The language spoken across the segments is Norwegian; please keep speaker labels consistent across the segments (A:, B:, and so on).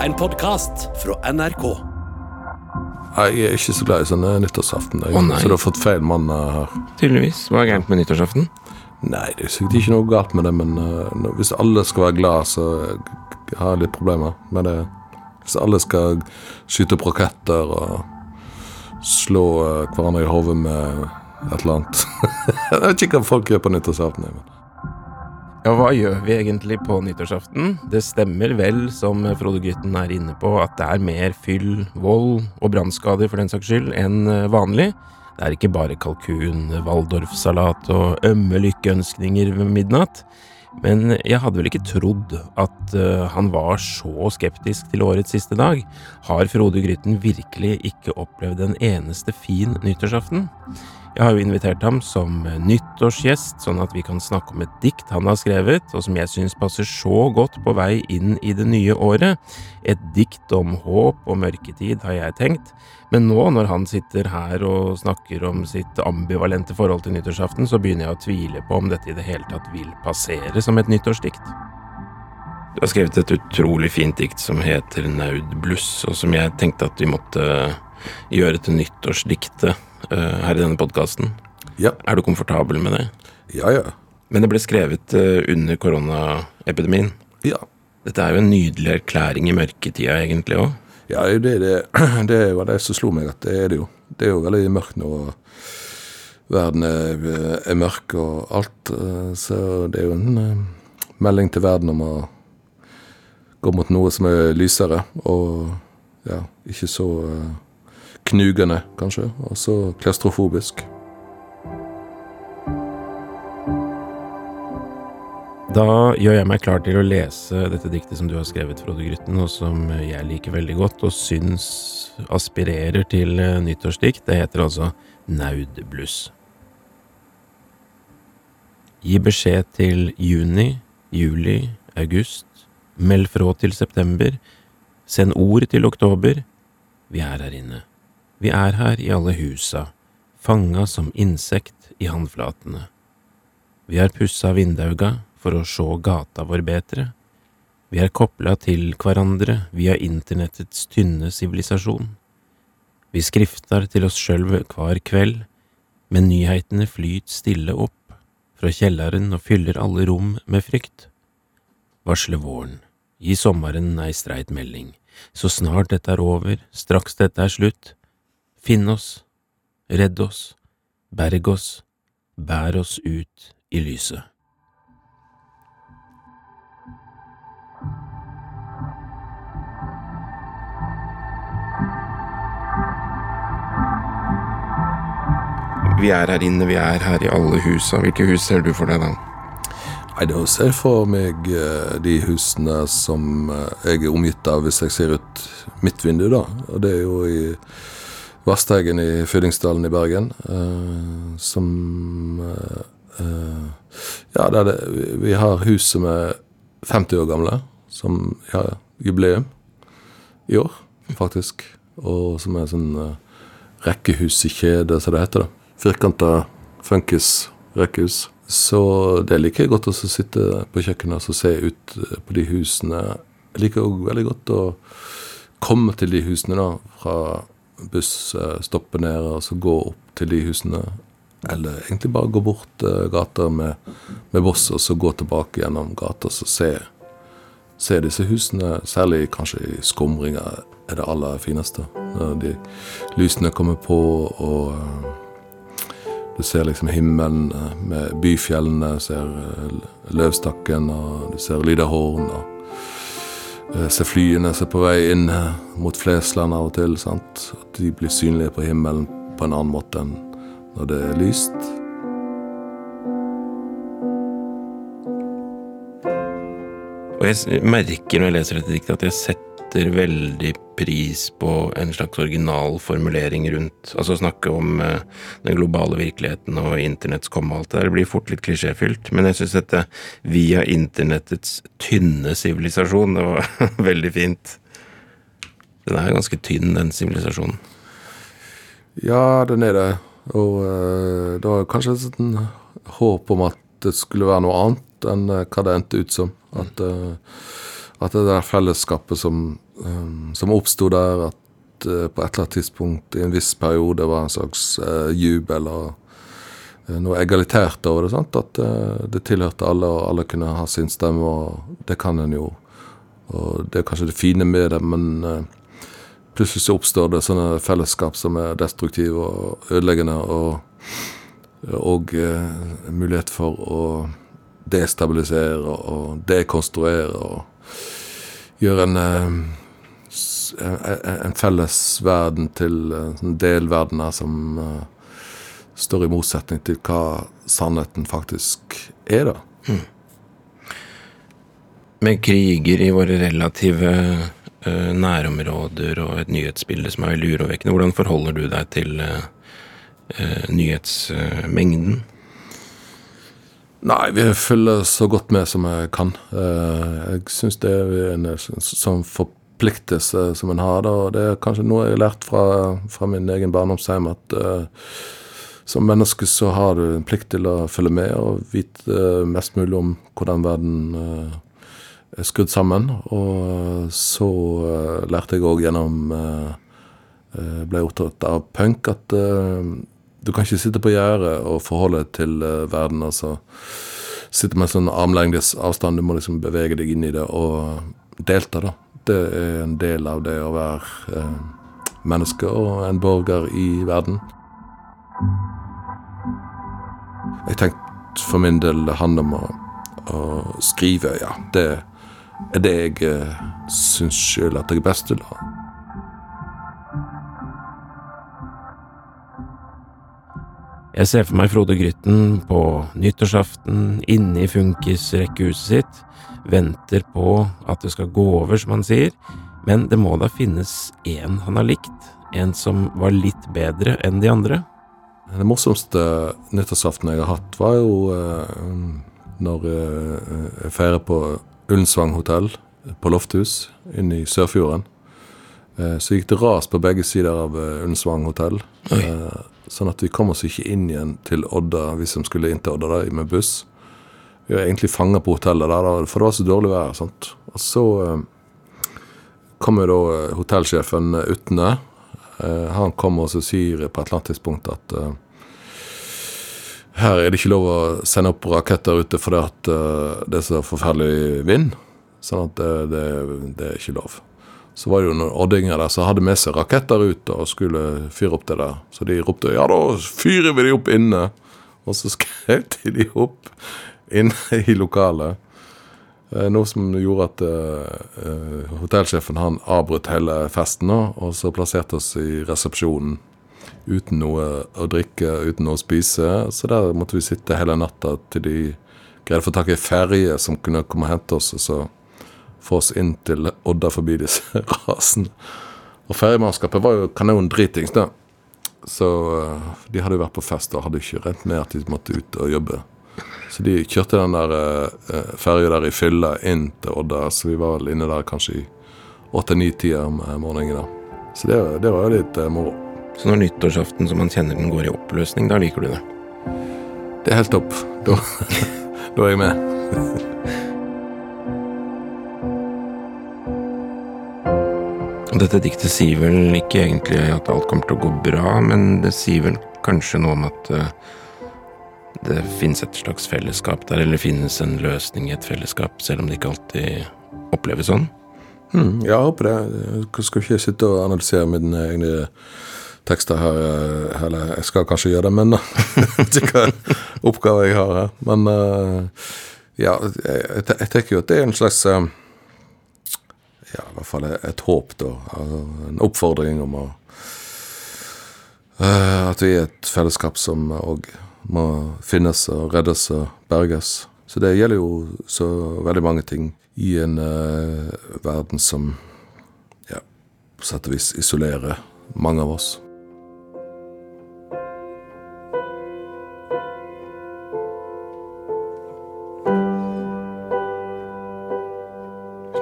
A: En podkast fra NRK.
B: Jeg er ikke så glad i sånne nyttårsaften. Jeg,
C: Å, nei.
B: så du har fått feil mann eh, her.
C: Tydeligvis. Hva er gærent med nyttårsaften?
B: Nei, det er sikkert ikke noe galt med det, men eh, hvis alle skal være glad, så eh, har jeg litt problemer med det. Hvis alle skal skyte opp raketter og slå eh, hverandre i hodet med et eller annet Jeg vet ikke hva folk gjør på nyttårsaften. jeg, Men.
C: Ja, hva gjør vi egentlig på nyttårsaften? Det stemmer vel, som Frode Grytten er inne på, at det er mer fyll, vold og brannskader for den saks skyld enn eh, vanlig. Det er ikke bare kalkun, waldorfsalat og ømme lykkeønskninger ved midnatt. Men jeg hadde vel ikke trodd at eh, han var så skeptisk til årets siste dag. Har Frode Grytten virkelig ikke opplevd en eneste fin nyttårsaften? Jeg har jo invitert ham som nyttårsgjest, sånn at vi kan snakke om et dikt han har skrevet, og som jeg syns passer så godt på vei inn i det nye året. Et dikt om håp og mørketid, har jeg tenkt. Men nå, når han sitter her og snakker om sitt ambivalente forhold til nyttårsaften, så begynner jeg å tvile på om dette i det hele tatt vil passere som et nyttårsdikt. Du har skrevet et utrolig fint dikt som heter Naudbluss, og som jeg tenkte at vi måtte gjøre til nyttårsdiktet uh, her i denne podkasten.
B: Ja,
C: Er du komfortabel med det?
B: ja, ja.
C: Men det ble skrevet uh, under koronaepidemien.
B: ja.
C: Dette er jo en nydelig erklæring i mørketida, egentlig òg.
B: Ja, det, det, det, var det som slo meg, at det er det jo. Det er jo veldig mørkt nå. og Verden er, er mørk og alt. eh, Så det er jo en eh, melding til verden om å gå mot noe som er lysere, og ja, ikke så knugende, kanskje. Og så klaustrofobisk.
C: Da gjør jeg meg klar til å lese dette diktet som du har skrevet, Frode Grytten, og som jeg liker veldig godt, og syns aspirerer til eh, nyttårsdikt. Det heter altså Naudbluss. Gi beskjed til juni, juli, august. Meld frå til september. Send ord til oktober. Vi er her inne. Vi er her i alle husa, fanga som insekt i handflatene. Vi har pussa vindauga for å sjå gata vår betre. Vi er kopla til hverandre via internettets tynne sivilisasjon. Vi skriftar til oss sjølve hver kveld, men nyheitene flyt stille opp fra kjelleren og fyller alle rom med frykt. Varsle våren, gi sommeren ei streit melding, så snart dette er over, straks dette er slutt, finn oss, redd oss, berg oss, bær oss ut i lyset. Vi er her inne, vi er her i alle husa. Hvilke hus ser du for deg da?
B: Nei, Da ser jeg for meg eh, de husene som eh, jeg er omgitt av hvis jeg ser ut mitt vindu, da. Og det er jo i Vasteigen i Fyllingsdalen i Bergen. uh, som eh, Ja, der det, vi- har hus som er 50 år gamle, som har jubileum i år, faktisk. Og som er sånn uh, rekkehus i kjede, som det heter. da. Firkanta funkis rekkehus. Så det liker jeg godt å sitte på kjøkkenet og se ut på de husene. Jeg liker òg veldig godt å komme til de husene da, fra buss, stoppe ned og så gå opp til de husene. Eller egentlig bare gå bort eh, gata med, med boss og så gå tilbake gjennom gata og se, se disse husene. Særlig kanskje i skumringa er det aller fineste. Når de lysene kommer på og eh, du ser liksom himmelen eh, med byfjellene, ser eh, løvstakken, og du ser Lydahorn. og eh, Ser flyene som er på vei inn mot Flesland av og til. sant? At de blir synlige på himmelen på en annen måte enn når det er lyst.
C: Og jeg merker når jeg leser dette diktet at jeg setter veldig pris på en slags original formulering rundt Altså snakke om eh, den globale virkeligheten og internetts komme og alt det der. Det blir fort litt klisjéfylt. Men jeg syns dette via internettets tynne sivilisasjon, det var veldig fint. Den er ganske tynn, den sivilisasjonen.
B: Ja, den er det. Og eh, det var kanskje et håp om at det skulle være noe annet enn eh, hva det endte ut som. At, eh, at det der fellesskapet som, um, som oppsto der, at uh, på et eller annet tidspunkt i en viss periode var en slags uh, jubel og uh, noe egalitært over det. sant? At det tilhørte alle, og alle kunne ha sin stemme, og det kan en jo. Og det er kanskje det fine med det, men plutselig så oppstår det sånne fellesskap som er destruktive og ødeleggende, og, og mulighet for å destabilisere og dekonstruere og gjøre en, eh, en felles verden til en delverdener som uh, står i motsetning til hva sannheten faktisk er, da. Mm.
C: Med kriger i våre relative nærområder og et nyhetsbilde som er veldig urovekkende, hvordan forholder du deg til nyhetsmengden?
B: Nei, vi følger så godt med som vi kan. Eh, jeg syns det er en sånn forpliktelse som en har. Og det er kanskje noe jeg har lært fra, fra min egen barndomshjem, at uh, som menneske så har du en plikt til å følge med og vite uh, mest mulig om hvordan verden uh, er skrudd sammen. Og så lærte jeg òg gjennom Ble opptatt av punk at du kan ikke sitte på gjerdet og forholde deg til uh, verden. altså Sitte med sånn armlengdes avstand. Du må liksom bevege deg inn i det og delta, da. Det er en del av det å være eh, menneske og en borger i verden. Jeg tenkte for min del det handler om å, å skrive, ja. Det er det jeg eh, syns sjøl at jeg er best til. da.
C: Jeg ser for meg Frode Grytten på nyttårsaften inne i funkisrekkehuset sitt, venter på at det skal gå over, som han sier, men det må da finnes én han har likt, en som var litt bedre enn de andre?
B: Det morsomste nyttårsaften jeg har hatt, var jo eh, når eh, jeg feirer på Ullensvang hotell på Lofthus inne i Sørfjorden. Eh, så gikk det ras på begge sider av eh, Ullensvang hotell. Eh, Sånn at vi kom oss ikke inn igjen til Odda, vi som skulle inn til Odda da, med buss. Vi var egentlig fanga på hotellet der, for det var så dårlig vær. Sant? Og så eh, kom jo da eh, hotellsjefen Utne. Eh, han kom og sier på et eller annet tidspunkt at eh, her er det ikke lov å sende opp raketter ute fordi at det er så forferdelig vind. Sånn at det, det, det er ikke lov så var det jo noen oddinger der som hadde med seg raketter ut og skulle fyre opp det der. Så de ropte 'ja, da fyrer vi de opp inne'. Og så skrev de de opp inne i lokalet. Eh, noe som gjorde at uh, hotellsjefen han avbrøt hele festen, og så plasserte oss i resepsjonen uten noe å drikke, uten noe å spise. Så der måtte vi sitte hele natta til de greide å få tak i ferje som kunne komme og hente oss. og så få oss inn til Odda forbi disse rasene. Og ferjemannskapet var jo kanondritings, da. Så uh, de hadde jo vært på fest og hadde ikke rent med at de måtte ut og jobbe. Så de kjørte den der uh, ferja der i fylla inn til Odda, så vi var vel inne der kanskje i åtte-ni-tida om morgenen. da. Så det, det var jo litt uh, moro.
C: Så når nyttårsaften som man kjenner den går i oppløsning, da liker du det?
B: Det er helt topp. Da, da er jeg med.
C: Dette diktet sier vel ikke egentlig at alt kommer til å gå bra, men det sier vel kanskje noe om at uh, det finnes et slags fellesskap der, eller finnes en løsning i et fellesskap, selv om det ikke alltid oppleves sånn?
B: Hmm, ja, jeg håper det. Jeg skal ikke sitte og analysere mine egne tekster her, eh, eller jeg skal kanskje gjøre det, men vet ikke hva oppgave jeg har her. Men uh, ja, jeg, jeg, tenker jo at det er en slags ja, i hvert fall et håp, da. Altså, en oppfordring om å uh, At vi er et fellesskap som òg må finnes og reddes og berges. Så det gjelder jo så veldig mange ting i en uh, verden som ja, på sett og vis isolerer mange av oss.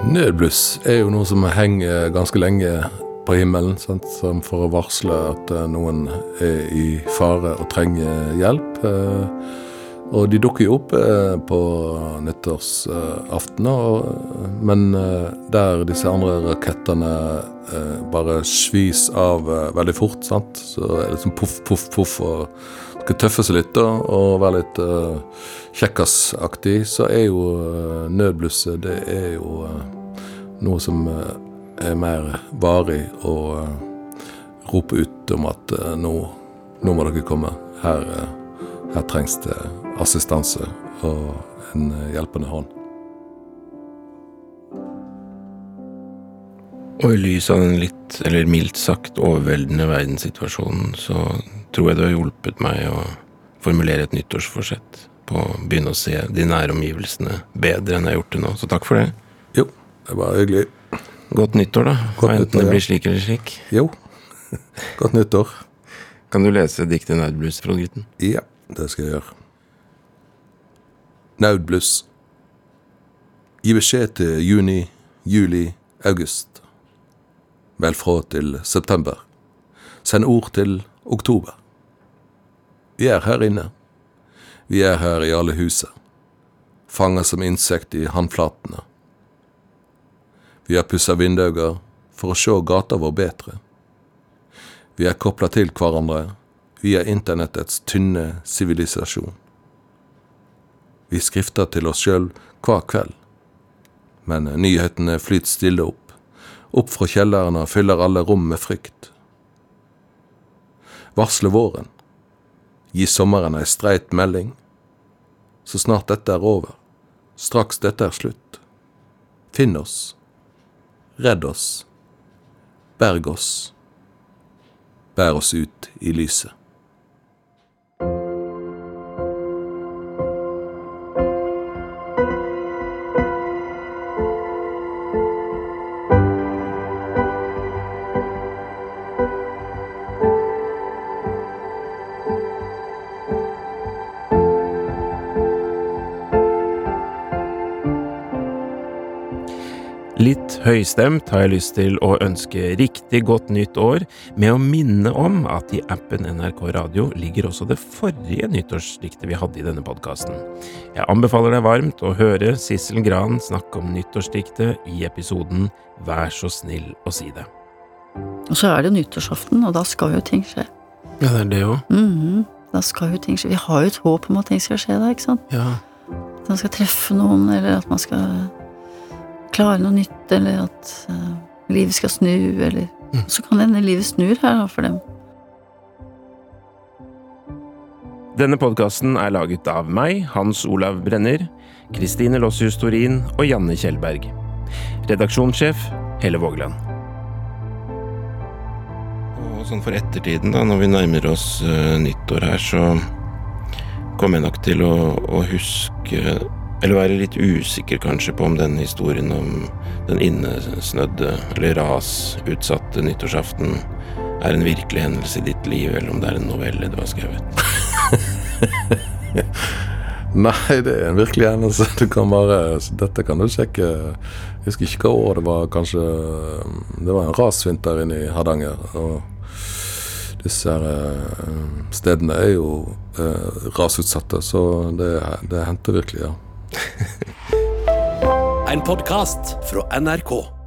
B: Nødbluss er jo noe som henger ganske lenge på himmelen, sant? som for å varsle at eh, noen er i fare og trenger hjelp. Eh, Og de dukker jo opp eh, på nyttårsaften, men der disse andre rakettene bare svis av veldig fort, sant? så er det sånn poff, poff, poff, og skal tøffe seg litt og være litt kjekkasaktig, så er jo nødblusset det er jo noe som eh, er mer varig, og eh, rope ut om at eh, nå, nå må dere komme. Her, her trengs det assistanse og en hjelpende hånd.
C: Og i lys av den litt, eller mildt sagt, overveldende verdenssituasjonen, så tror jeg det har hjulpet meg å formulere et nyttårsforsett på å begynne å se de nære omgivelsene bedre enn jeg har gjort det nå. Så takk for det.
B: Det var hyggelig.
C: Godt nyttår, da.
B: Godt
C: Enten
B: nyttår,
C: det blir slik eller slik.
B: Jo, godt nyttår.
C: Kan du lese diktet 'Naudbluss' fra Gutten?
B: Ja, det skal jeg gjøre. Naudbluss. Gi beskjed til juni, juli, august. Vel fra til september. Send ord til oktober. Vi er her inne. Vi er her i alle huset. Fanger som insekt i håndflatene. Vi har pussa vindauger for å sjå gata vår betre. Vi er kopla til hverandre via internettets tynne sivilisasjon. Vi skrifter til oss sjøl hver kveld, men nyhetene flyter stille opp. Opp fra kjellerne fyller alle rom med frykt. Varsle våren. Gi sommeren ei streit melding. Så snart dette er over, straks dette er slutt. Finn oss. Redd oss. Berg oss. Bær oss ut i lyset.
C: Litt høystemt har jeg lyst til å ønske riktig godt nytt år med å minne om at i appen NRK Radio ligger også det forrige nyttårsdiktet vi hadde i denne podkasten. Jeg anbefaler deg varmt å høre Sissel Gran snakke om nyttårsdiktet i episoden Vær så snill å si det.
D: Og så er det nyttårsaften, og da skal jo ting skje.
C: Ja, det er det òg.
D: Mhm, Da skal jo ting skje. Vi har jo et håp om at ting skal skje da, ikke sant?
C: Ja.
D: At man skal treffe noen, eller at man skal klare noe nytt, eller at uh, livet skal snu, eller
C: Mm.
D: Så kan hende livet snur her da, for dem.
C: Denne podkasten er laget av meg, Hans Olav Brenner, Kristine Lossius Torin og Janne Kjellberg. Redaksjonssjef Helle Vågeland. Og sånn for ettertiden, da, når vi nærmer oss uh, nyttår her, så kommer jeg nok til å, å huske Eller være litt usikker kanskje på om den historien om den innesnødde eller rasutsatte nyttårsaften er en virkelig hendelse i ditt liv, eller om det er en novelle du har skrevet.
B: Nei, det er en virkelig hendelse. Du kan bare, dette kan du sjekke. Jeg husker ikke hva år det var. Kanskje Det var en rasvinter inne i Hardanger. Og disse her, eh, stedene er jo eh, rasutsatte, så det, det hendte virkelig, ja.
A: En podkast fra NRK.